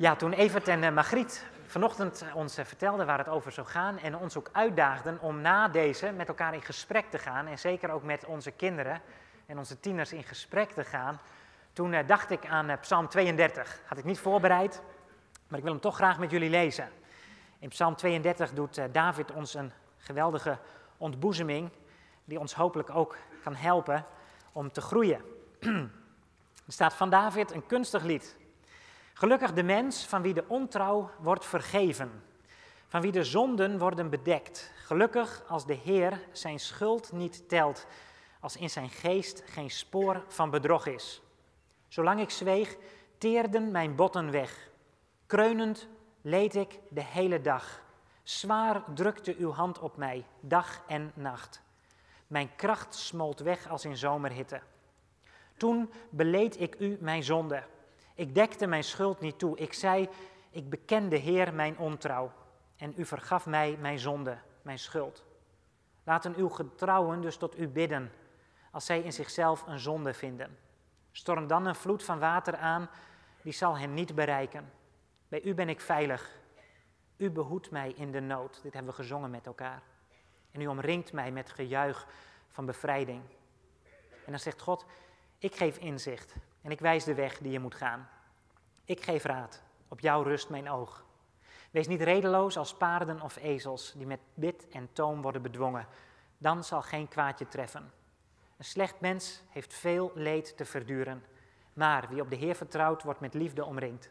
Ja, toen Evert en uh, Margriet vanochtend ons uh, vertelden waar het over zou gaan en ons ook uitdaagden om na deze met elkaar in gesprek te gaan en zeker ook met onze kinderen en onze tieners in gesprek te gaan, toen uh, dacht ik aan Psalm 32. Had ik niet voorbereid, maar ik wil hem toch graag met jullie lezen. In Psalm 32 doet David ons een geweldige ontboezeming die ons hopelijk ook kan helpen om te groeien. er staat van David een kunstig lied. Gelukkig de mens van wie de ontrouw wordt vergeven, van wie de zonden worden bedekt. Gelukkig als de Heer zijn schuld niet telt, als in zijn geest geen spoor van bedrog is. Zolang ik zweeg, teerden mijn botten weg. Kreunend leed ik de hele dag. Zwaar drukte uw hand op mij, dag en nacht. Mijn kracht smolt weg als in zomerhitte. Toen beleed ik u mijn zonde. Ik dekte mijn schuld niet toe. Ik zei, ik bekende Heer mijn ontrouw. En u vergaf mij mijn zonde, mijn schuld. Laten uw getrouwen dus tot u bidden, als zij in zichzelf een zonde vinden. Storm dan een vloed van water aan, die zal hen niet bereiken. Bij u ben ik veilig. U behoedt mij in de nood. Dit hebben we gezongen met elkaar. En u omringt mij met gejuich van bevrijding. En dan zegt God, ik geef inzicht en ik wijs de weg die je moet gaan. Ik geef raad, op jou rust mijn oog. Wees niet redeloos als paarden of ezels die met bit en toom worden bedwongen. Dan zal geen kwaadje treffen. Een slecht mens heeft veel leed te verduren, maar wie op de Heer vertrouwt, wordt met liefde omringd.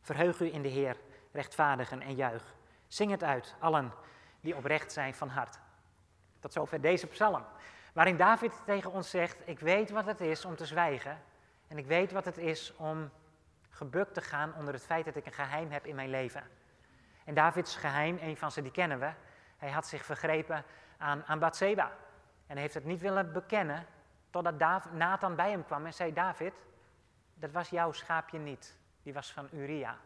Verheug u in de Heer, rechtvaardigen en juich. Zing het uit, allen die oprecht zijn van hart. Tot zover deze psalm, waarin David tegen ons zegt: Ik weet wat het is om te zwijgen en ik weet wat het is om gebukt te gaan onder het feit dat ik een geheim heb in mijn leven. En Davids geheim, een van ze die kennen we, hij had zich vergrepen aan, aan Bathseba. En hij heeft het niet willen bekennen totdat Nathan bij hem kwam en zei, David, dat was jouw schaapje niet, die was van Uria.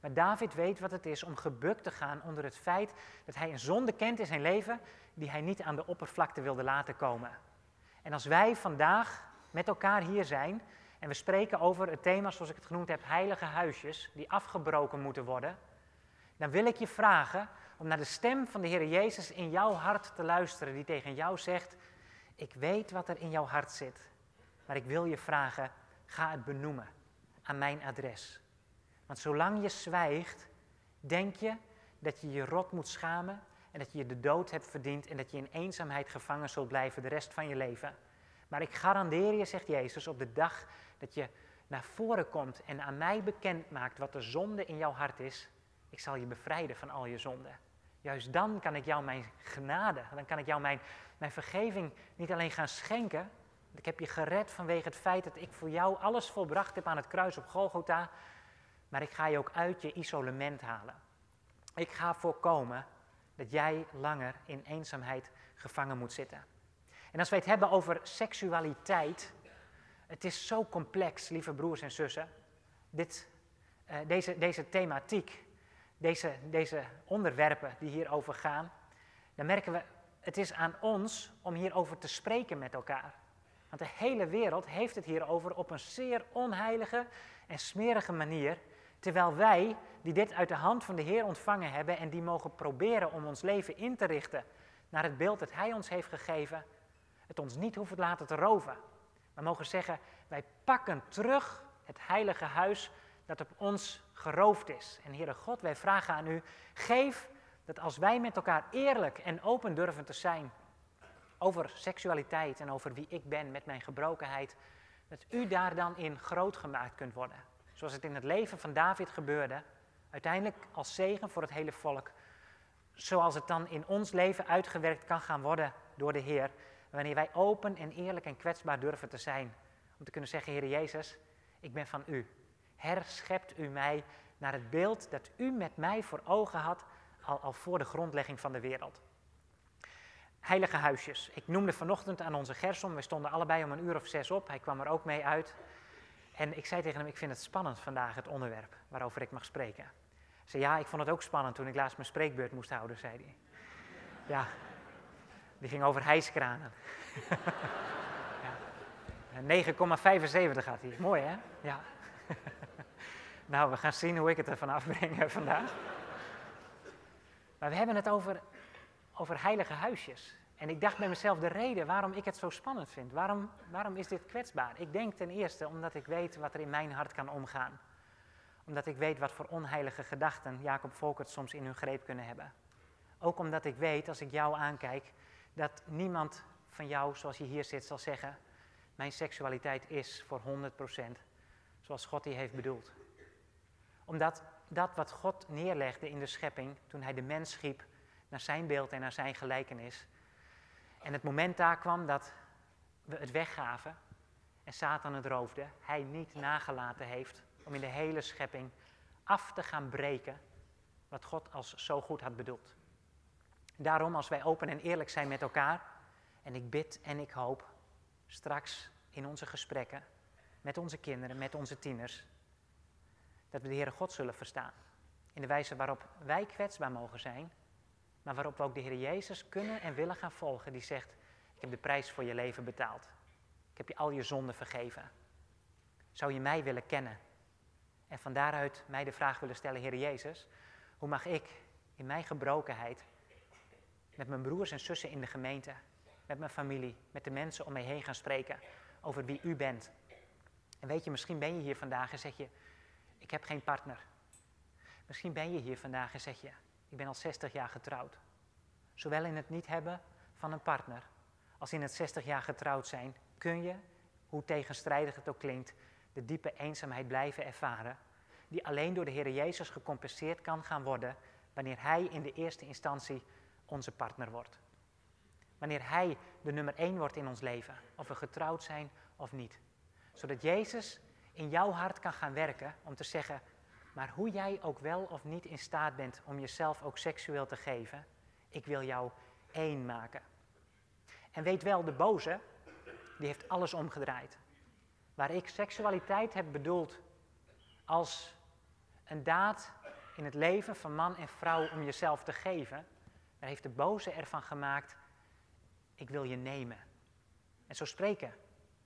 Maar David weet wat het is om gebukt te gaan onder het feit dat hij een zonde kent in zijn leven die hij niet aan de oppervlakte wilde laten komen. En als wij vandaag met elkaar hier zijn en we spreken over het thema, zoals ik het genoemd heb, heilige huisjes, die afgebroken moeten worden, dan wil ik je vragen om naar de stem van de Heer Jezus in jouw hart te luisteren, die tegen jou zegt, ik weet wat er in jouw hart zit, maar ik wil je vragen, ga het benoemen aan mijn adres. Want zolang je zwijgt, denk je dat je je rot moet schamen en dat je de dood hebt verdiend en dat je in eenzaamheid gevangen zult blijven de rest van je leven. Maar ik garandeer je, zegt Jezus, op de dag dat je naar voren komt en aan mij bekend maakt wat de zonde in jouw hart is, ik zal je bevrijden van al je zonden. Juist dan kan ik jou mijn genade, dan kan ik jou mijn, mijn vergeving niet alleen gaan schenken. Ik heb je gered vanwege het feit dat ik voor jou alles volbracht heb aan het kruis op Golgotha. Maar ik ga je ook uit je isolement halen. Ik ga voorkomen dat jij langer in eenzaamheid gevangen moet zitten. En als wij het hebben over seksualiteit, het is zo complex, lieve broers en zussen. Dit, uh, deze, deze thematiek, deze, deze onderwerpen die hierover gaan, dan merken we, het is aan ons om hierover te spreken met elkaar. Want de hele wereld heeft het hierover op een zeer onheilige en smerige manier. Terwijl wij, die dit uit de hand van de Heer ontvangen hebben en die mogen proberen om ons leven in te richten naar het beeld dat Hij ons heeft gegeven, het ons niet hoeven laten te roven. We mogen zeggen, wij pakken terug het heilige huis dat op ons geroofd is. En Heere God, wij vragen aan u, geef dat als wij met elkaar eerlijk en open durven te zijn over seksualiteit en over wie ik ben met mijn gebrokenheid, dat u daar dan in groot gemaakt kunt worden. Zoals het in het leven van David gebeurde, uiteindelijk als zegen voor het hele volk. Zoals het dan in ons leven uitgewerkt kan gaan worden door de Heer. Wanneer wij open en eerlijk en kwetsbaar durven te zijn. Om te kunnen zeggen, Heer Jezus, ik ben van u. Herschept u mij naar het beeld dat u met mij voor ogen had al, al voor de grondlegging van de wereld. Heilige huisjes. Ik noemde vanochtend aan onze Gersom, we stonden allebei om een uur of zes op. Hij kwam er ook mee uit. En ik zei tegen hem, ik vind het spannend vandaag, het onderwerp waarover ik mag spreken. Hij zei, ja, ik vond het ook spannend toen ik laatst mijn spreekbeurt moest houden, zei hij. Ja, die ging over hijskranen. ja. 9,75 gaat hij. Mooi hè? Ja. Nou, we gaan zien hoe ik het ervan afbreng vandaag. Maar we hebben het over, over heilige huisjes. En ik dacht bij mezelf de reden waarom ik het zo spannend vind. Waarom, waarom is dit kwetsbaar? Ik denk ten eerste omdat ik weet wat er in mijn hart kan omgaan. Omdat ik weet wat voor onheilige gedachten Jacob Volkert soms in hun greep kunnen hebben. Ook omdat ik weet, als ik jou aankijk, dat niemand van jou, zoals je hier zit, zal zeggen: Mijn seksualiteit is voor 100% zoals God die heeft bedoeld. Omdat dat wat God neerlegde in de schepping, toen hij de mens schiep naar zijn beeld en naar zijn gelijkenis. En het moment daar kwam dat we het weggaven en Satan het roofde, hij niet nagelaten heeft om in de hele schepping af te gaan breken wat God als zo goed had bedoeld. Daarom, als wij open en eerlijk zijn met elkaar, en ik bid en ik hoop straks in onze gesprekken met onze kinderen, met onze tieners, dat we de Heere God zullen verstaan. In de wijze waarop wij kwetsbaar mogen zijn, maar waarop we ook de Heer Jezus kunnen en willen gaan volgen, die zegt, ik heb de prijs voor je leven betaald. Ik heb je al je zonden vergeven. Zou je mij willen kennen? En van daaruit mij de vraag willen stellen, Heer Jezus, hoe mag ik in mijn gebrokenheid met mijn broers en zussen in de gemeente, met mijn familie, met de mensen om mij heen gaan spreken over wie u bent. En weet je, misschien ben je hier vandaag en zeg je, ik heb geen partner. Misschien ben je hier vandaag en zeg je, ik ben al 60 jaar getrouwd. Zowel in het niet hebben van een partner als in het 60 jaar getrouwd zijn, kun je, hoe tegenstrijdig het ook klinkt, de diepe eenzaamheid blijven ervaren, die alleen door de Heer Jezus gecompenseerd kan gaan worden wanneer Hij in de eerste instantie onze partner wordt. Wanneer Hij de nummer één wordt in ons leven, of we getrouwd zijn of niet. Zodat Jezus in jouw hart kan gaan werken om te zeggen, maar hoe jij ook wel of niet in staat bent om jezelf ook seksueel te geven, ik wil jou één maken. En weet wel, de boze, die heeft alles omgedraaid. Waar ik seksualiteit heb bedoeld als een daad in het leven van man en vrouw om jezelf te geven, daar heeft de boze ervan gemaakt, ik wil je nemen. En zo spreken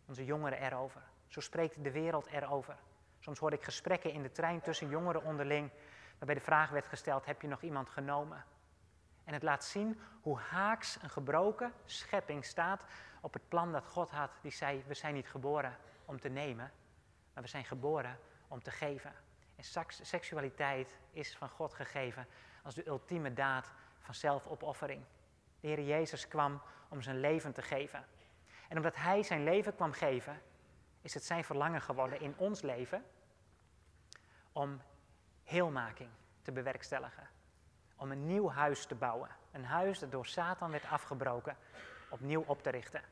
onze jongeren erover. Zo spreekt de wereld erover. Soms hoor ik gesprekken in de trein tussen jongeren onderling, waarbij de vraag werd gesteld: heb je nog iemand genomen? En het laat zien hoe haaks een gebroken schepping staat op het plan dat God had. Die zei: We zijn niet geboren om te nemen, maar we zijn geboren om te geven. En seksualiteit is van God gegeven als de ultieme daad van zelfopoffering. De Heer Jezus kwam om zijn leven te geven. En omdat Hij zijn leven kwam geven, is het zijn verlangen geworden in ons leven om heelmaking te bewerkstelligen. Om een nieuw huis te bouwen. Een huis dat door Satan werd afgebroken, opnieuw op te richten.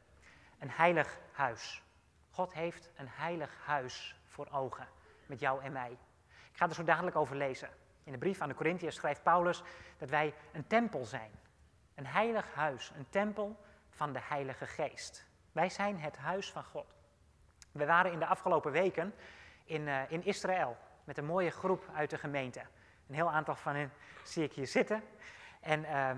Een heilig huis. God heeft een heilig huis voor ogen met jou en mij. Ik ga er zo dadelijk over lezen. In de brief aan de Corinthiërs schrijft Paulus dat wij een tempel zijn. Een heilig huis, een tempel van de Heilige Geest. Wij zijn het huis van God. We waren in de afgelopen weken in, uh, in Israël met een mooie groep uit de gemeente. Een heel aantal van hen zie ik hier zitten. En uh,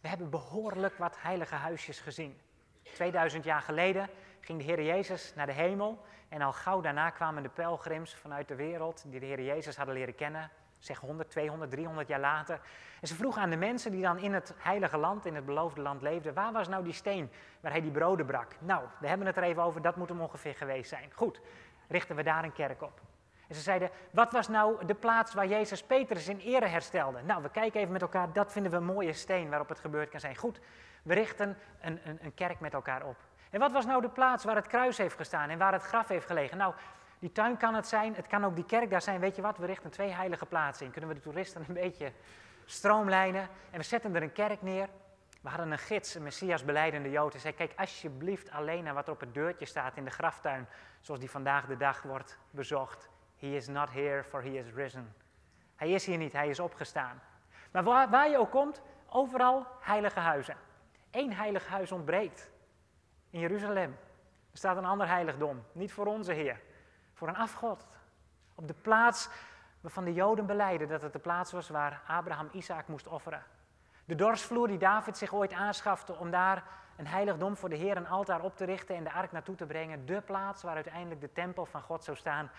we hebben behoorlijk wat heilige huisjes gezien. 2000 jaar geleden ging de Heer Jezus naar de hemel. En al gauw daarna kwamen de pelgrims vanuit de wereld die de Heer Jezus hadden leren kennen zeg 100, 200, 300 jaar later. En ze vroegen aan de mensen die dan in het heilige land, in het beloofde land leefden, waar was nou die steen waar hij die broden brak? Nou, we hebben het er even over, dat moet hem ongeveer geweest zijn. Goed, richten we daar een kerk op. En ze zeiden, wat was nou de plaats waar Jezus Petrus in ere herstelde? Nou, we kijken even met elkaar, dat vinden we een mooie steen waarop het gebeurd kan zijn. Goed, we richten een, een, een kerk met elkaar op. En wat was nou de plaats waar het kruis heeft gestaan en waar het graf heeft gelegen? Nou, die tuin kan het zijn, het kan ook die kerk daar zijn. Weet je wat, we richten twee heilige plaatsen in. Kunnen we de toeristen een beetje stroomlijnen en we zetten er een kerk neer. We hadden een gids, een Messias beleidende Jood. Hij zei, kijk alsjeblieft alleen naar wat er op het deurtje staat in de graftuin. Zoals die vandaag de dag wordt bezocht. He is not here, for he is risen. Hij is hier niet, hij is opgestaan. Maar waar, waar je ook komt, overal heilige huizen. Eén heilig huis ontbreekt. In Jeruzalem. Er staat een ander heiligdom, niet voor onze Heer voor een afgod. Op de plaats waarvan de Joden beleiden dat het de plaats was waar Abraham Isaac moest offeren. De dorsvloer die David zich ooit aanschafte om daar een heiligdom voor de Heer, een altaar op te richten en de ark naartoe te brengen. De plaats waar uiteindelijk de tempel van God zou staan,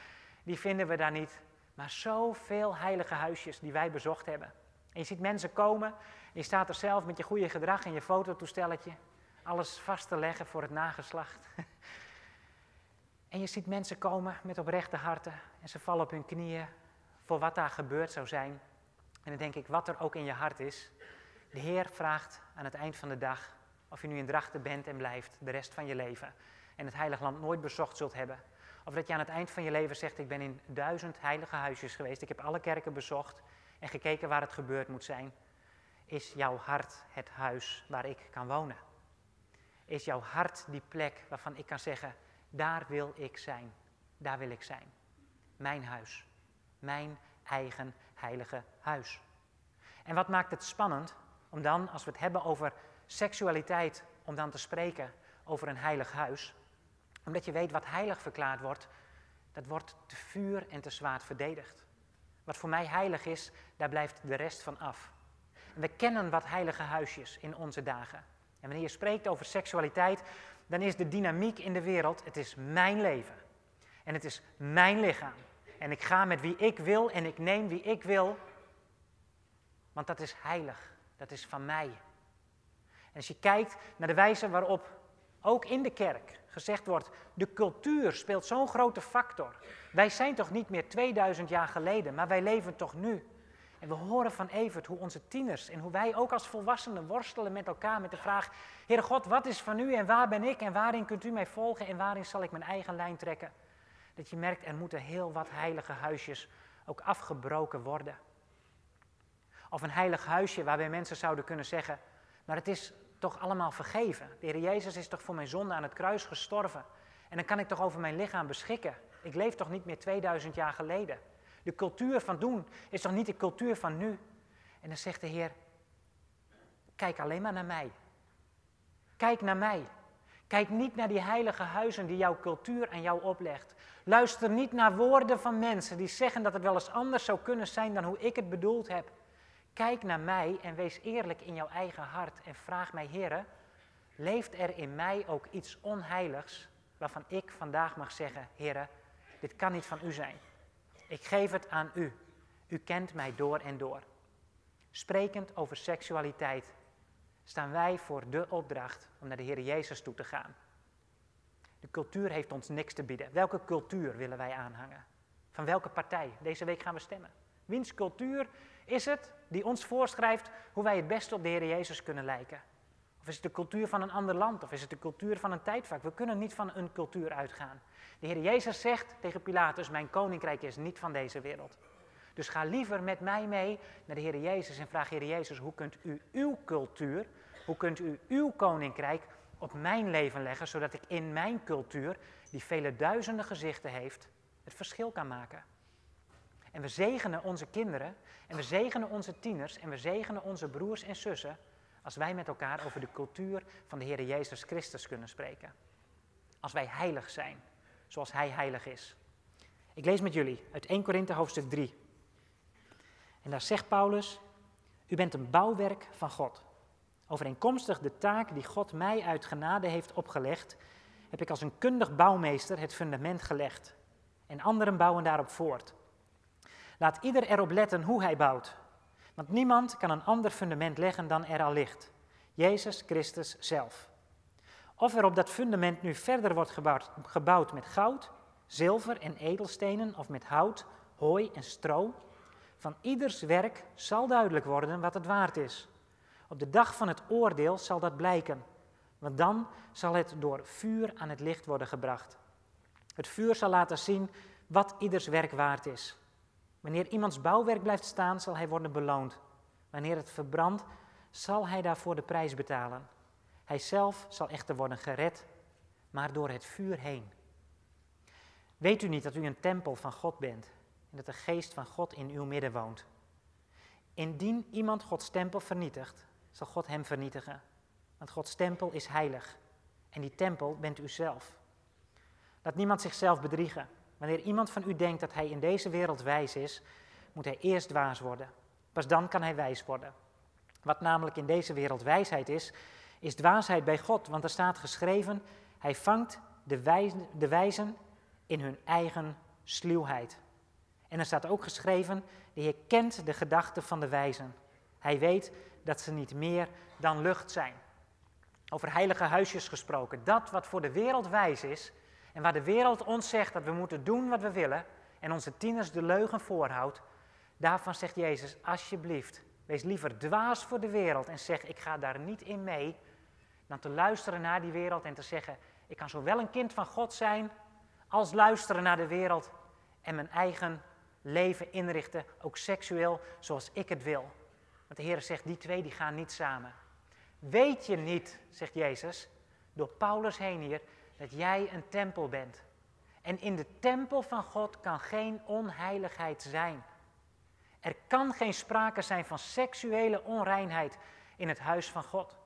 die vinden we daar niet. Maar zoveel heilige huisjes die wij bezocht hebben. En je ziet mensen komen, en je staat er zelf met je goede gedrag en je fototoestelletje, alles vast te leggen voor het nageslacht. En je ziet mensen komen met oprechte harten en ze vallen op hun knieën voor wat daar gebeurd zou zijn. En dan denk ik, wat er ook in je hart is, de Heer vraagt aan het eind van de dag of je nu in Drachten bent en blijft de rest van je leven en het Heilig Land nooit bezocht zult hebben. Of dat je aan het eind van je leven zegt, ik ben in duizend heilige huisjes geweest, ik heb alle kerken bezocht en gekeken waar het gebeurd moet zijn. Is jouw hart het huis waar ik kan wonen? Is jouw hart die plek waarvan ik kan zeggen, daar wil ik zijn, daar wil ik zijn. Mijn huis, mijn eigen heilige huis. En wat maakt het spannend om dan, als we het hebben over seksualiteit, om dan te spreken over een heilig huis? Omdat je weet wat heilig verklaard wordt, dat wordt te vuur en te zwaard verdedigd. Wat voor mij heilig is, daar blijft de rest van af. We kennen wat heilige huisjes in onze dagen. En wanneer je spreekt over seksualiteit, dan is de dynamiek in de wereld, het is mijn leven. En het is mijn lichaam. En ik ga met wie ik wil en ik neem wie ik wil. Want dat is heilig. Dat is van mij. En als je kijkt naar de wijze waarop ook in de kerk gezegd wordt, de cultuur speelt zo'n grote factor. Wij zijn toch niet meer 2000 jaar geleden, maar wij leven toch nu. En we horen van Evert hoe onze tieners en hoe wij ook als volwassenen worstelen met elkaar met de vraag: Heere God, wat is van u en waar ben ik en waarin kunt u mij volgen en waarin zal ik mijn eigen lijn trekken? Dat je merkt, er moeten heel wat heilige huisjes ook afgebroken worden. Of een heilig huisje waarbij mensen zouden kunnen zeggen: Maar het is toch allemaal vergeven. De Heer Jezus is toch voor mijn zonde aan het kruis gestorven. En dan kan ik toch over mijn lichaam beschikken. Ik leef toch niet meer 2000 jaar geleden. De cultuur van doen is toch niet de cultuur van nu? En dan zegt de Heer, kijk alleen maar naar mij. Kijk naar mij. Kijk niet naar die heilige huizen die jouw cultuur aan jou oplegt. Luister niet naar woorden van mensen die zeggen dat het wel eens anders zou kunnen zijn dan hoe ik het bedoeld heb. Kijk naar mij en wees eerlijk in jouw eigen hart en vraag mij, Heer, leeft er in mij ook iets onheiligs waarvan ik vandaag mag zeggen, Heer, dit kan niet van u zijn. Ik geef het aan u. U kent mij door en door. Sprekend over seksualiteit staan wij voor de opdracht om naar de Heer Jezus toe te gaan. De cultuur heeft ons niks te bieden. Welke cultuur willen wij aanhangen? Van welke partij? Deze week gaan we stemmen. Wiens cultuur is het die ons voorschrijft hoe wij het beste op de Heer Jezus kunnen lijken? Of is het de cultuur van een ander land? Of is het de cultuur van een tijdvak? We kunnen niet van een cultuur uitgaan. De Heer Jezus zegt tegen Pilatus: Mijn koninkrijk is niet van deze wereld. Dus ga liever met mij mee naar de Heer Jezus en vraag Heer Jezus: hoe kunt u uw cultuur, hoe kunt u uw koninkrijk op mijn leven leggen, zodat ik in mijn cultuur, die vele duizenden gezichten heeft, het verschil kan maken? En we zegenen onze kinderen en we zegenen onze tieners en we zegenen onze broers en zussen als wij met elkaar over de cultuur van de Heer Jezus Christus kunnen spreken. Als wij heilig zijn, zoals Hij heilig is. Ik lees met jullie uit 1 Korinthe hoofdstuk 3. En daar zegt Paulus, u bent een bouwwerk van God. Overeenkomstig de taak die God mij uit genade heeft opgelegd, heb ik als een kundig bouwmeester het fundament gelegd. En anderen bouwen daarop voort. Laat ieder erop letten hoe hij bouwt. Want niemand kan een ander fundament leggen dan er al ligt. Jezus Christus zelf. Of er op dat fundament nu verder wordt gebouwd, gebouwd met goud, zilver en edelstenen of met hout, hooi en stro. Van ieders werk zal duidelijk worden wat het waard is. Op de dag van het oordeel zal dat blijken, want dan zal het door vuur aan het licht worden gebracht. Het vuur zal laten zien wat ieders werk waard is. Wanneer iemands bouwwerk blijft staan, zal hij worden beloond. Wanneer het verbrandt, zal hij daarvoor de prijs betalen. Hij zelf zal echter worden gered, maar door het vuur heen. Weet u niet dat u een tempel van God bent en dat de geest van God in uw midden woont? Indien iemand Gods tempel vernietigt, zal God hem vernietigen. Want Gods tempel is heilig en die tempel bent u zelf. Laat niemand zichzelf bedriegen. Wanneer iemand van u denkt dat hij in deze wereld wijs is, moet hij eerst dwaas worden. Pas dan kan hij wijs worden. Wat namelijk in deze wereld wijsheid is, is dwaasheid bij God. Want er staat geschreven, hij vangt de, de wijzen in hun eigen sluwheid. En er staat ook geschreven, de Heer kent de gedachten van de wijzen. Hij weet dat ze niet meer dan lucht zijn. Over heilige huisjes gesproken. Dat wat voor de wereld wijs is en waar de wereld ons zegt dat we moeten doen wat we willen en onze tieners de leugen voorhoudt, daarvan zegt Jezus, alsjeblieft, wees liever dwaas voor de wereld en zeg ik ga daar niet in mee, dan te luisteren naar die wereld en te zeggen, ik kan zowel een kind van God zijn als luisteren naar de wereld en mijn eigen leven inrichten, ook seksueel, zoals ik het wil. Want de Heer zegt, die twee die gaan niet samen. Weet je niet, zegt Jezus, door Paulus heen hier, dat jij een tempel bent. En in de tempel van God kan geen onheiligheid zijn. Er kan geen sprake zijn van seksuele onreinheid in het huis van God.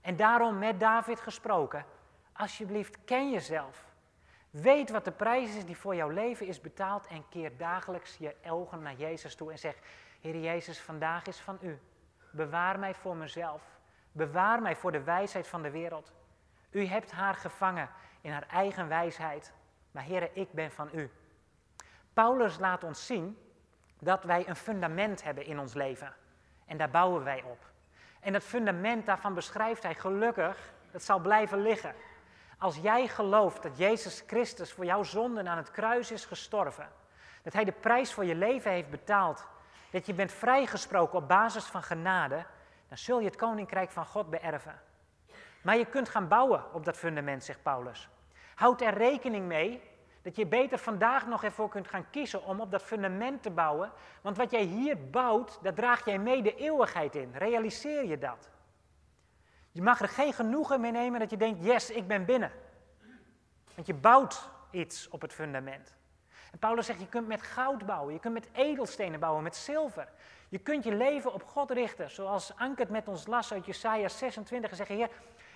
En daarom met David gesproken, alsjeblieft ken jezelf. Weet wat de prijs is die voor jouw leven is betaald en keer dagelijks je ogen naar Jezus toe en zeg, Heer Jezus, vandaag is van u. Bewaar mij voor mezelf. Bewaar mij voor de wijsheid van de wereld. U hebt haar gevangen in haar eigen wijsheid. Maar Heer, ik ben van u. Paulus laat ons zien dat wij een fundament hebben in ons leven. En daar bouwen wij op. En dat fundament, daarvan beschrijft hij gelukkig, dat zal blijven liggen. Als jij gelooft dat Jezus Christus voor jouw zonden aan het kruis is gestorven, dat Hij de prijs voor je leven heeft betaald, dat je bent vrijgesproken op basis van genade, dan zul je het koninkrijk van God beërven. Maar je kunt gaan bouwen op dat fundament, zegt Paulus. Houd er rekening mee dat je beter vandaag nog ervoor kunt gaan kiezen om op dat fundament te bouwen. Want wat jij hier bouwt, daar draag jij mee de eeuwigheid in. Realiseer je dat. Je mag er geen genoegen mee nemen dat je denkt, yes, ik ben binnen. Want je bouwt iets op het fundament. En Paulus zegt, je kunt met goud bouwen, je kunt met edelstenen bouwen, met zilver. Je kunt je leven op God richten, zoals Anke het met ons las uit Jesaja 26 en zeggen, Heer,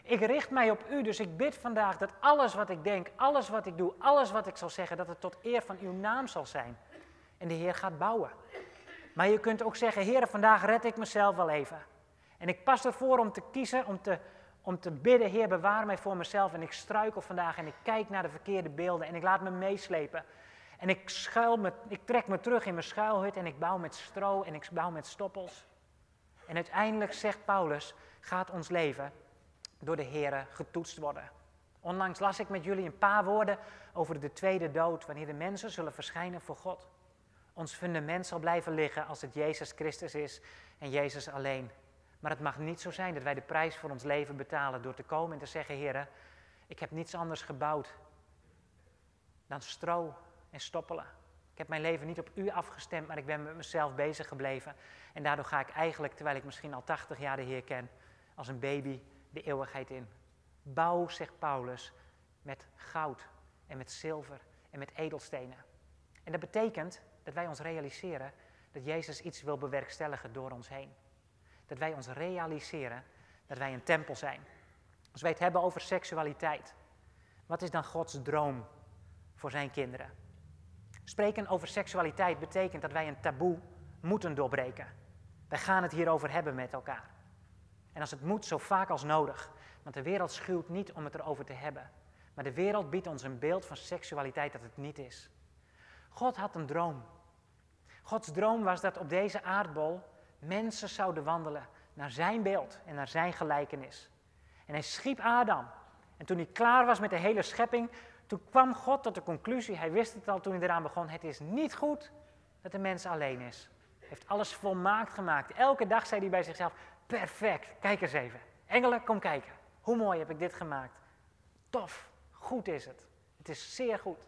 ik richt mij op u, dus ik bid vandaag dat alles wat ik denk, alles wat ik doe, alles wat ik zal zeggen, dat het tot eer van uw naam zal zijn. En de Heer gaat bouwen. Maar je kunt ook zeggen, Heer, vandaag red ik mezelf wel even. En ik pas ervoor om te kiezen, om te, om te bidden, Heer, bewaar mij voor mezelf. En ik struikel vandaag en ik kijk naar de verkeerde beelden en ik laat me meeslepen. En ik, schuil me, ik trek me terug in mijn schuilhut en ik bouw met stro en ik bouw met stoppels. En uiteindelijk, zegt Paulus, gaat ons leven door de Heer getoetst worden. Onlangs las ik met jullie een paar woorden over de tweede dood, wanneer de mensen zullen verschijnen voor God. Ons fundament zal blijven liggen als het Jezus Christus is en Jezus alleen. Maar het mag niet zo zijn dat wij de prijs voor ons leven betalen door te komen en te zeggen, Heer, ik heb niets anders gebouwd dan stro en stoppelen. Ik heb mijn leven niet op u afgestemd, maar ik ben met mezelf bezig gebleven. En daardoor ga ik eigenlijk, terwijl ik misschien al 80 jaar de Heer ken, als een baby de eeuwigheid in. Bouw, zegt Paulus, met goud en met zilver en met edelstenen. En dat betekent dat wij ons realiseren dat Jezus iets wil bewerkstelligen door ons heen. Dat wij ons realiseren dat wij een tempel zijn. Als wij het hebben over seksualiteit, wat is dan Gods droom voor zijn kinderen? Spreken over seksualiteit betekent dat wij een taboe moeten doorbreken. Wij gaan het hierover hebben met elkaar. En als het moet, zo vaak als nodig. Want de wereld schuwt niet om het erover te hebben. Maar de wereld biedt ons een beeld van seksualiteit dat het niet is. God had een droom. Gods droom was dat op deze aardbol mensen zouden wandelen naar zijn beeld en naar zijn gelijkenis. En hij schiep Adam. En toen hij klaar was met de hele schepping, toen kwam God tot de conclusie, hij wist het al toen hij eraan begon, het is niet goed dat de mens alleen is. Hij heeft alles volmaakt gemaakt. Elke dag zei hij bij zichzelf, perfect, kijk eens even. Engelen, kom kijken. Hoe mooi heb ik dit gemaakt. Tof, goed is het. Het is zeer goed.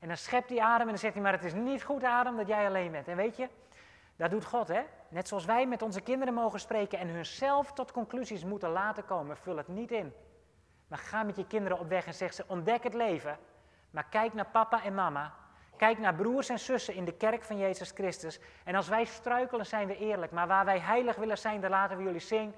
En dan schept hij Adam en dan zegt hij, maar het is niet goed Adam dat jij alleen bent. En weet je, dat doet God, hè? Net zoals wij met onze kinderen mogen spreken en hunzelf tot conclusies moeten laten komen, vul het niet in. Maar ga met je kinderen op weg en zeg ze: ontdek het leven. Maar kijk naar papa en mama. Kijk naar broers en zussen in de kerk van Jezus Christus. En als wij struikelen, zijn we eerlijk. Maar waar wij heilig willen zijn, dan laten we jullie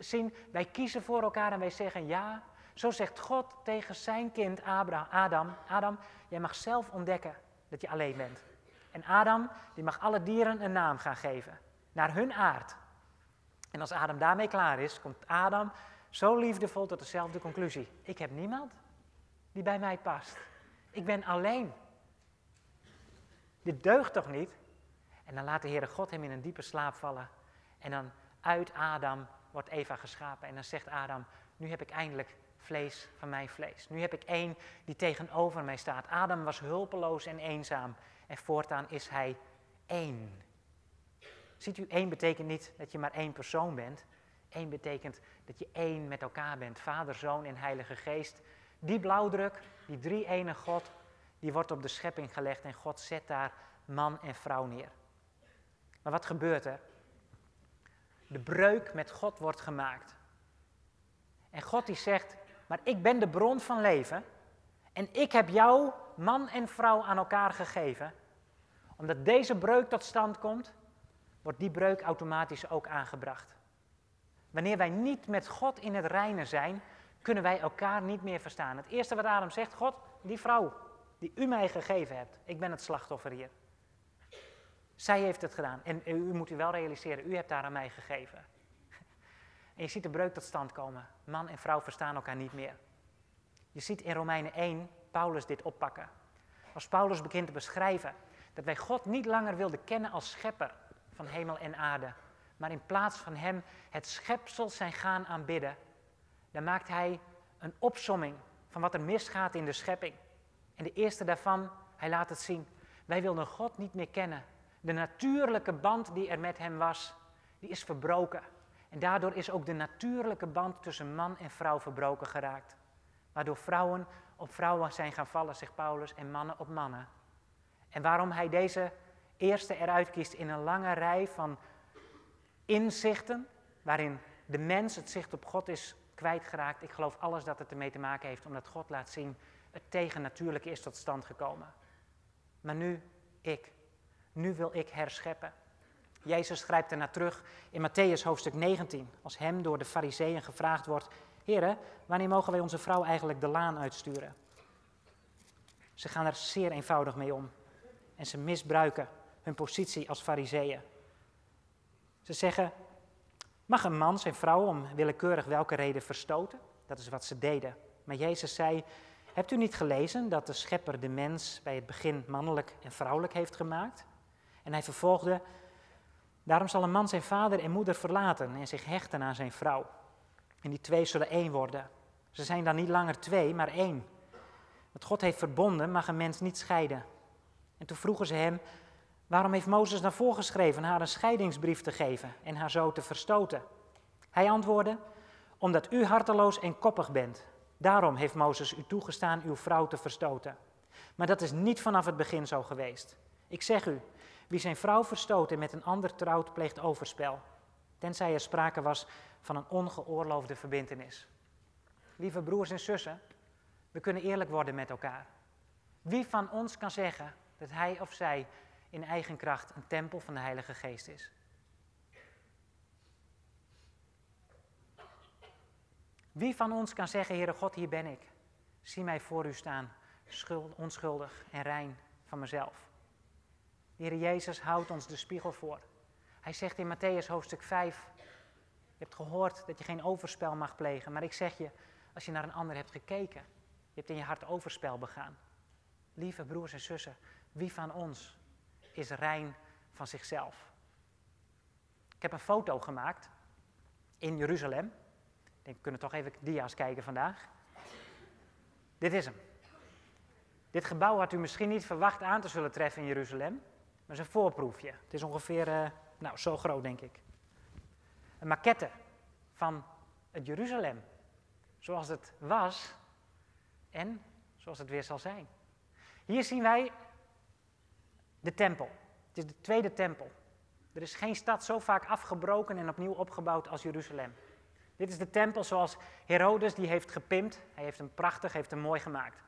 zien. Wij kiezen voor elkaar en wij zeggen ja. Zo zegt God tegen zijn kind Adam: Adam, jij mag zelf ontdekken dat je alleen bent. En Adam, die mag alle dieren een naam gaan geven, naar hun aard. En als Adam daarmee klaar is, komt Adam zo liefdevol tot dezelfde conclusie. Ik heb niemand die bij mij past. Ik ben alleen. Dit deugt toch niet? En dan laat de Heere God hem in een diepe slaap vallen. En dan uit Adam wordt Eva geschapen. En dan zegt Adam, nu heb ik eindelijk vlees van mijn vlees. Nu heb ik één die tegenover mij staat. Adam was hulpeloos en eenzaam. En voortaan is hij één. Ziet u, één betekent niet dat je maar één persoon bent. Eén betekent dat je één met elkaar bent. Vader, Zoon en Heilige Geest. Die blauwdruk, die drie ene God, die wordt op de schepping gelegd en God zet daar man en vrouw neer. Maar wat gebeurt er? De breuk met God wordt gemaakt. En God die zegt, maar ik ben de bron van leven en ik heb jou, man en vrouw, aan elkaar gegeven. Omdat deze breuk tot stand komt, wordt die breuk automatisch ook aangebracht. Wanneer wij niet met God in het reinen zijn, kunnen wij elkaar niet meer verstaan. Het eerste wat Adam zegt, God, die vrouw die u mij gegeven hebt, ik ben het slachtoffer hier. Zij heeft het gedaan. En u moet u wel realiseren, u hebt haar aan mij gegeven. En je ziet de breuk tot stand komen. Man en vrouw verstaan elkaar niet meer. Je ziet in Romeinen 1 Paulus dit oppakken. Als Paulus begint te beschrijven dat wij God niet langer wilden kennen als schepper van hemel en aarde, maar in plaats van hem het schepsel zijn gaan aanbidden, dan maakt hij een opsomming van wat er misgaat in de schepping. En de eerste daarvan, hij laat het zien. Wij wilden God niet meer kennen. De natuurlijke band die er met hem was, die is verbroken. En daardoor is ook de natuurlijke band tussen man en vrouw verbroken geraakt. Waardoor vrouwen op vrouwen zijn gaan vallen, zegt Paulus, en mannen op mannen. En waarom hij deze eerste eruit kiest in een lange rij van inzichten, waarin de mens het zicht op God is kwijtgeraakt. Ik geloof alles dat het ermee te maken heeft, omdat God laat zien, het tegennatuurlijke is tot stand gekomen. Maar nu ik. Nu wil ik herscheppen. Jezus schrijft ernaar terug in Matthäus hoofdstuk 19, als hem door de fariseeën gevraagd wordt, Heren, wanneer mogen wij onze vrouw eigenlijk de laan uitsturen? Ze gaan er zeer eenvoudig mee om. En ze misbruiken hun positie als fariseeën. Ze zeggen, mag een man zijn vrouw om willekeurig welke reden verstoten? Dat is wat ze deden. Maar Jezus zei, hebt u niet gelezen dat de schepper de mens bij het begin mannelijk en vrouwelijk heeft gemaakt? En hij vervolgde, daarom zal een man zijn vader en moeder verlaten en zich hechten aan zijn vrouw. En die twee zullen één worden. Ze zijn dan niet langer twee, maar één. Wat God heeft verbonden mag een mens niet scheiden. En toen vroegen ze hem, waarom heeft Mozes naar voorgeschreven haar een scheidingsbrief te geven en haar zo te verstoten? Hij antwoordde, omdat u harteloos en koppig bent. Daarom heeft Mozes u toegestaan uw vrouw te verstoten. Maar dat is niet vanaf het begin zo geweest. Ik zeg u, wie zijn vrouw verstoot en met een ander trouwt, pleegt overspel. Tenzij er sprake was van een ongeoorloofde verbintenis. Lieve broers en zussen, we kunnen eerlijk worden met elkaar. Wie van ons kan zeggen dat hij of zij in eigen kracht een tempel van de Heilige Geest is? Wie van ons kan zeggen, Heere God, hier ben ik. Zie mij voor u staan, onschuldig en rein van mezelf. Heere Jezus houdt ons de spiegel voor. Hij zegt in Matthäus hoofdstuk 5, je hebt gehoord dat je geen overspel mag plegen, maar ik zeg je, als je naar een ander hebt gekeken, je hebt in je hart overspel begaan. Lieve broers en zussen, wie van ons is rein van zichzelf? Ik heb een foto gemaakt in Jeruzalem. Ik denk, we kunnen toch even dia's kijken vandaag. Dit is hem. Dit gebouw had u misschien niet verwacht aan te zullen treffen in Jeruzalem. Maar het is een voorproefje. Het is ongeveer uh, nou, zo groot, denk ik. Een maquette van het Jeruzalem. Zoals het was en zoals het weer zal zijn. Hier zien wij de tempel. Het is de tweede tempel. Er is geen stad zo vaak afgebroken en opnieuw opgebouwd als Jeruzalem. Dit is de tempel zoals Herodes die heeft gepimpt. Hij heeft hem prachtig, heeft hem mooi gemaakt.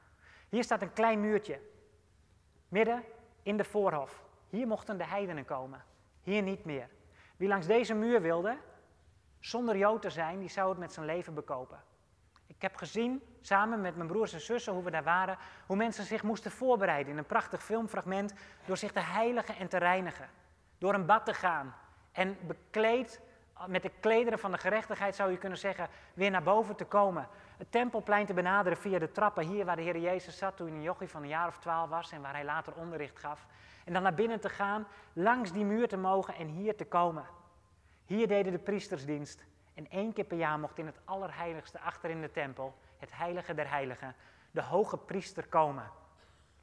Hier staat een klein muurtje. Midden in de voorhof. Hier mochten de heidenen komen. Hier niet meer. Wie langs deze muur wilde, zonder Jood te zijn, die zou het met zijn leven bekopen. Ik heb gezien, samen met mijn broers en zussen, hoe we daar waren, hoe mensen zich moesten voorbereiden in een prachtig filmfragment door zich te heiligen en te reinigen. Door een bad te gaan en bekleed met de klederen van de gerechtigheid zou je kunnen zeggen, weer naar boven te komen. Het tempelplein te benaderen via de trappen hier waar de Heer Jezus zat toen hij een jochie van een jaar of twaalf was en waar hij later onderricht gaf. En dan naar binnen te gaan, langs die muur te mogen en hier te komen. Hier deden de priestersdienst. En één keer per jaar mocht in het allerheiligste achter in de tempel, het heilige der heiligen, de hoge priester komen.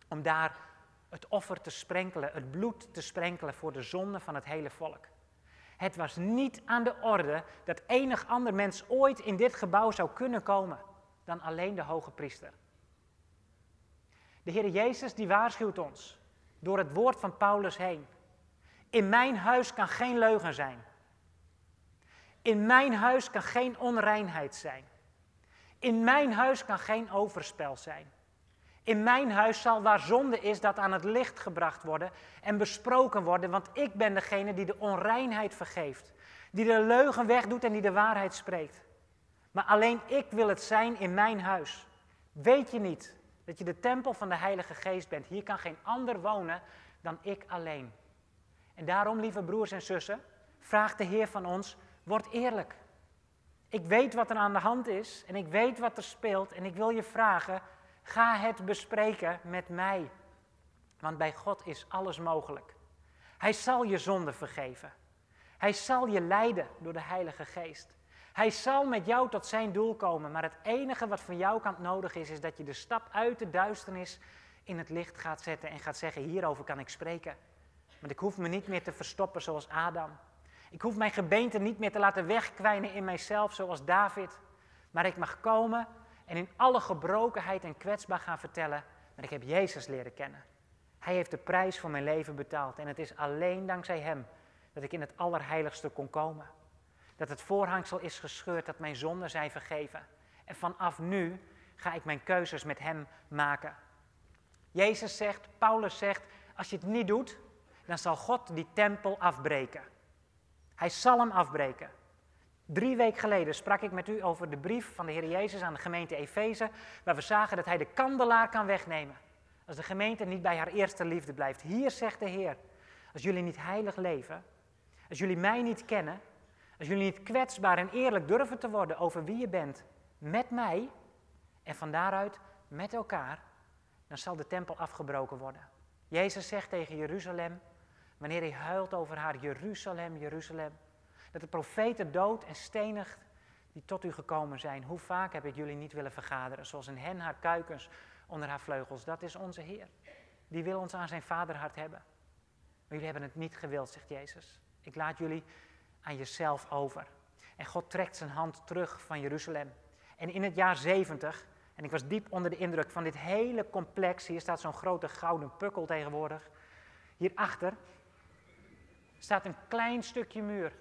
Om daar het offer te sprenkelen, het bloed te sprenkelen voor de zonde van het hele volk. Het was niet aan de orde dat enig ander mens ooit in dit gebouw zou kunnen komen dan alleen de hoge priester. De Heer Jezus die waarschuwt ons door het woord van Paulus heen. In mijn huis kan geen leugen zijn. In mijn huis kan geen onreinheid zijn. In mijn huis kan geen overspel zijn. In mijn huis zal waar zonde is dat aan het licht gebracht worden en besproken worden, want ik ben degene die de onreinheid vergeeft, die de leugen wegdoet en die de waarheid spreekt. Maar alleen ik wil het zijn in mijn huis. Weet je niet dat je de tempel van de Heilige Geest bent? Hier kan geen ander wonen dan ik alleen. En daarom, lieve broers en zussen, vraagt de Heer van ons: word eerlijk. Ik weet wat er aan de hand is en ik weet wat er speelt en ik wil je vragen: Ga het bespreken met mij. Want bij God is alles mogelijk. Hij zal je zonde vergeven. Hij zal je leiden door de Heilige Geest. Hij zal met jou tot zijn doel komen. Maar het enige wat van jouw kant nodig is, is dat je de stap uit de duisternis in het licht gaat zetten en gaat zeggen: Hierover kan ik spreken. Want ik hoef me niet meer te verstoppen zoals Adam. Ik hoef mijn gebeente niet meer te laten wegkwijnen in mijzelf zoals David. Maar ik mag komen en in alle gebrokenheid en kwetsbaar gaan vertellen, maar ik heb Jezus leren kennen. Hij heeft de prijs voor mijn leven betaald en het is alleen dankzij Hem dat ik in het Allerheiligste kon komen. Dat het voorhangsel is gescheurd, dat mijn zonden zijn vergeven. En vanaf nu ga ik mijn keuzes met Hem maken. Jezus zegt, Paulus zegt, als je het niet doet, dan zal God die tempel afbreken. Hij zal hem afbreken. Drie weken geleden sprak ik met u over de brief van de Heer Jezus aan de gemeente Efeze, waar we zagen dat Hij de kandelaar kan wegnemen. Als de gemeente niet bij haar eerste liefde blijft. Hier zegt de Heer, als jullie niet heilig leven, als jullie mij niet kennen, als jullie niet kwetsbaar en eerlijk durven te worden over wie je bent met mij en van daaruit met elkaar, dan zal de tempel afgebroken worden. Jezus zegt tegen Jeruzalem, wanneer hij huilt over haar, Jeruzalem, Jeruzalem, dat de profeten dood en stenigd die tot u gekomen zijn. Hoe vaak heb ik jullie niet willen vergaderen, zoals een hen haar kuikens onder haar vleugels. Dat is onze Heer. Die wil ons aan zijn vaderhart hebben. Maar jullie hebben het niet gewild, zegt Jezus. Ik laat jullie aan jezelf over. En God trekt zijn hand terug van Jeruzalem. En in het jaar 70, en ik was diep onder de indruk van dit hele complex, hier staat zo'n grote gouden pukkel tegenwoordig. Hierachter staat een klein stukje muur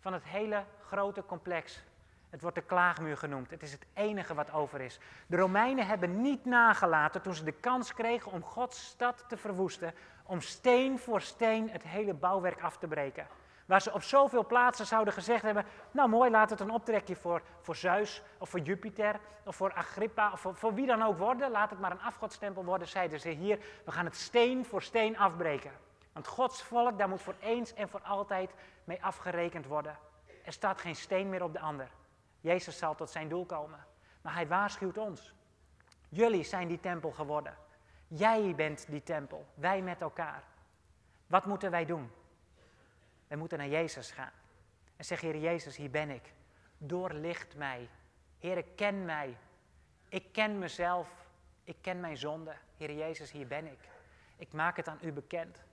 van het hele grote complex. Het wordt de klaagmuur genoemd. Het is het enige wat over is. De Romeinen hebben niet nagelaten toen ze de kans kregen om Gods stad te verwoesten, om steen voor steen het hele bouwwerk af te breken. Waar ze op zoveel plaatsen zouden gezegd hebben: Nou, mooi, laat het een optrekje voor, voor Zeus of voor Jupiter of voor Agrippa of voor, voor wie dan ook worden. Laat het maar een afgodstempel worden, zeiden ze hier. We gaan het steen voor steen afbreken. Want Gods volk, daar moet voor eens en voor altijd mee afgerekend worden. Er staat geen steen meer op de ander. Jezus zal tot zijn doel komen. Maar hij waarschuwt ons. Jullie zijn die tempel geworden. Jij bent die tempel. Wij met elkaar. Wat moeten wij doen? Wij moeten naar Jezus gaan. En zeggen, Heer Jezus, hier ben ik. Doorlicht mij. Heer, ken mij. Ik ken mezelf. Ik ken mijn zonde. Heer Jezus, hier ben ik. Ik maak het aan u bekend.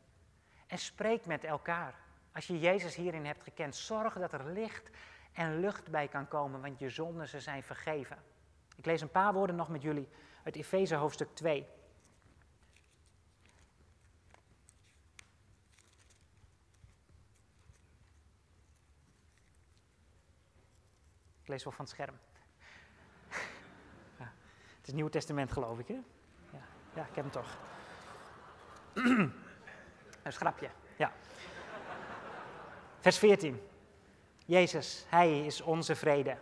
En spreek met elkaar. Als je Jezus hierin hebt gekend, zorg dat er licht en lucht bij kan komen, want je zonden ze zijn vergeven. Ik lees een paar woorden nog met jullie uit Efeze hoofdstuk 2. Ik lees wel van het scherm. Ja, het is Nieuw Testament, geloof ik, hè? Ja, ja ik heb hem toch. Een schrapje, ja. Vers 14. Jezus, Hij is onze vrede.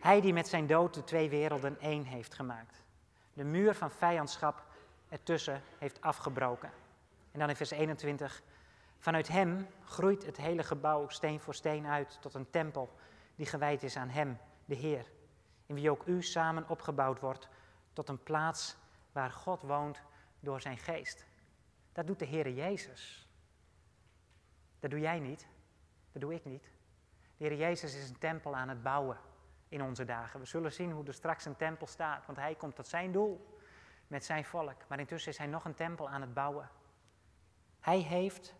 Hij die met zijn dood de twee werelden één heeft gemaakt. De muur van vijandschap ertussen heeft afgebroken. En dan in vers 21. Vanuit Hem groeit het hele gebouw steen voor steen uit tot een tempel die gewijd is aan Hem, de Heer, in wie ook u samen opgebouwd wordt tot een plaats waar God woont door zijn geest. Dat doet de Heere Jezus. Dat doe jij niet, dat doe ik niet. De Heer Jezus is een tempel aan het bouwen in onze dagen. We zullen zien hoe er straks een tempel staat, want Hij komt tot zijn doel met zijn volk. Maar intussen is Hij nog een tempel aan het bouwen. Hij heeft,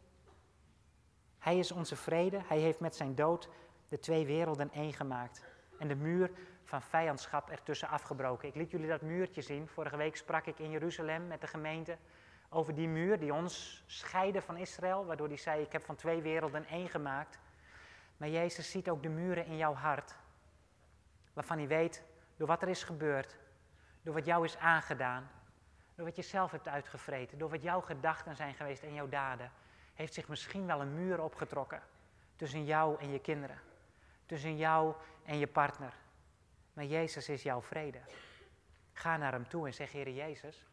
Hij is onze vrede, Hij heeft met zijn dood de twee werelden één gemaakt. En de muur van vijandschap ertussen afgebroken. Ik liet jullie dat muurtje zien. Vorige week sprak ik in Jeruzalem met de gemeente over die muur die ons scheidde van Israël, waardoor hij zei: Ik heb van twee werelden één gemaakt. Maar Jezus ziet ook de muren in jouw hart, waarvan hij weet, door wat er is gebeurd, door wat jou is aangedaan, door wat je zelf hebt uitgevreten, door wat jouw gedachten zijn geweest en jouw daden, heeft zich misschien wel een muur opgetrokken tussen jou en je kinderen, tussen jou en je partner. Maar Jezus is jouw vrede. Ga naar hem toe en zeg, Heer Jezus,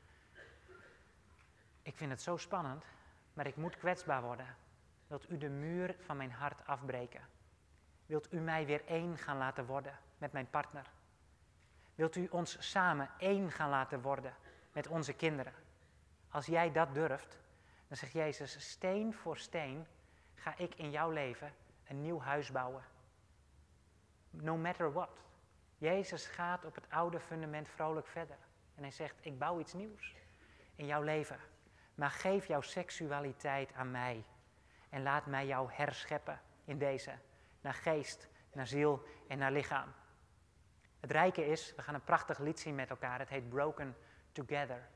ik vind het zo spannend, maar ik moet kwetsbaar worden. Wilt u de muur van mijn hart afbreken? Wilt u mij weer één gaan laten worden met mijn partner? Wilt u ons samen één gaan laten worden met onze kinderen? Als jij dat durft, dan zegt Jezus, steen voor steen ga ik in jouw leven een nieuw huis bouwen. No matter what. Jezus gaat op het oude fundament vrolijk verder. En hij zegt, ik bouw iets nieuws in jouw leven. Maar geef jouw seksualiteit aan mij. En laat mij jou herscheppen in deze. Naar geest, naar ziel en naar lichaam. Het rijke is, we gaan een prachtig lied zien met elkaar. Het heet Broken Together.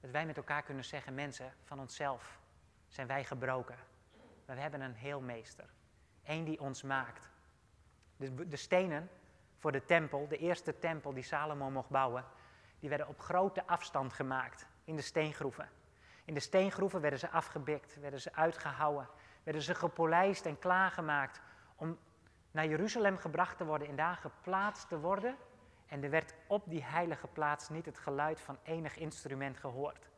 Dat wij met elkaar kunnen zeggen, mensen, van onszelf zijn wij gebroken. Maar we hebben een heelmeester. Eén die ons maakt. De, de stenen voor de tempel, de eerste tempel die Salomo mocht bouwen, die werden op grote afstand gemaakt in de steengroeven. In de steengroeven werden ze afgebikt, werden ze uitgehouwen, werden ze gepolijst en klaargemaakt om naar Jeruzalem gebracht te worden en daar geplaatst te worden. En er werd op die heilige plaats niet het geluid van enig instrument gehoord.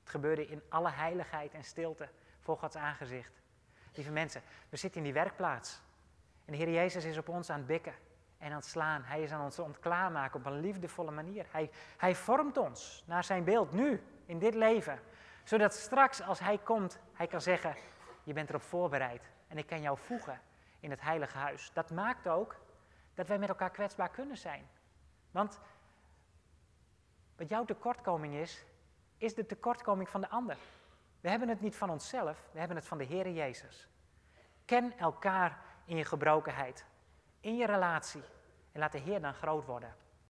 Het gebeurde in alle heiligheid en stilte voor Gods aangezicht. Lieve mensen, we zitten in die werkplaats. En de Heer Jezus is op ons aan het bikken en aan het slaan. Hij is aan ons aan het klaarmaken op een liefdevolle manier. Hij, hij vormt ons naar zijn beeld, nu, in dit leven. Zodat straks als hij komt, hij kan zeggen, je bent erop voorbereid. En ik kan jou voegen in het heilige huis. Dat maakt ook dat wij met elkaar kwetsbaar kunnen zijn. Want wat jouw tekortkoming is, is de tekortkoming van de ander. We hebben het niet van onszelf, we hebben het van de Heer Jezus. Ken elkaar in je gebrokenheid, in je relatie. En laat de Heer dan groot worden.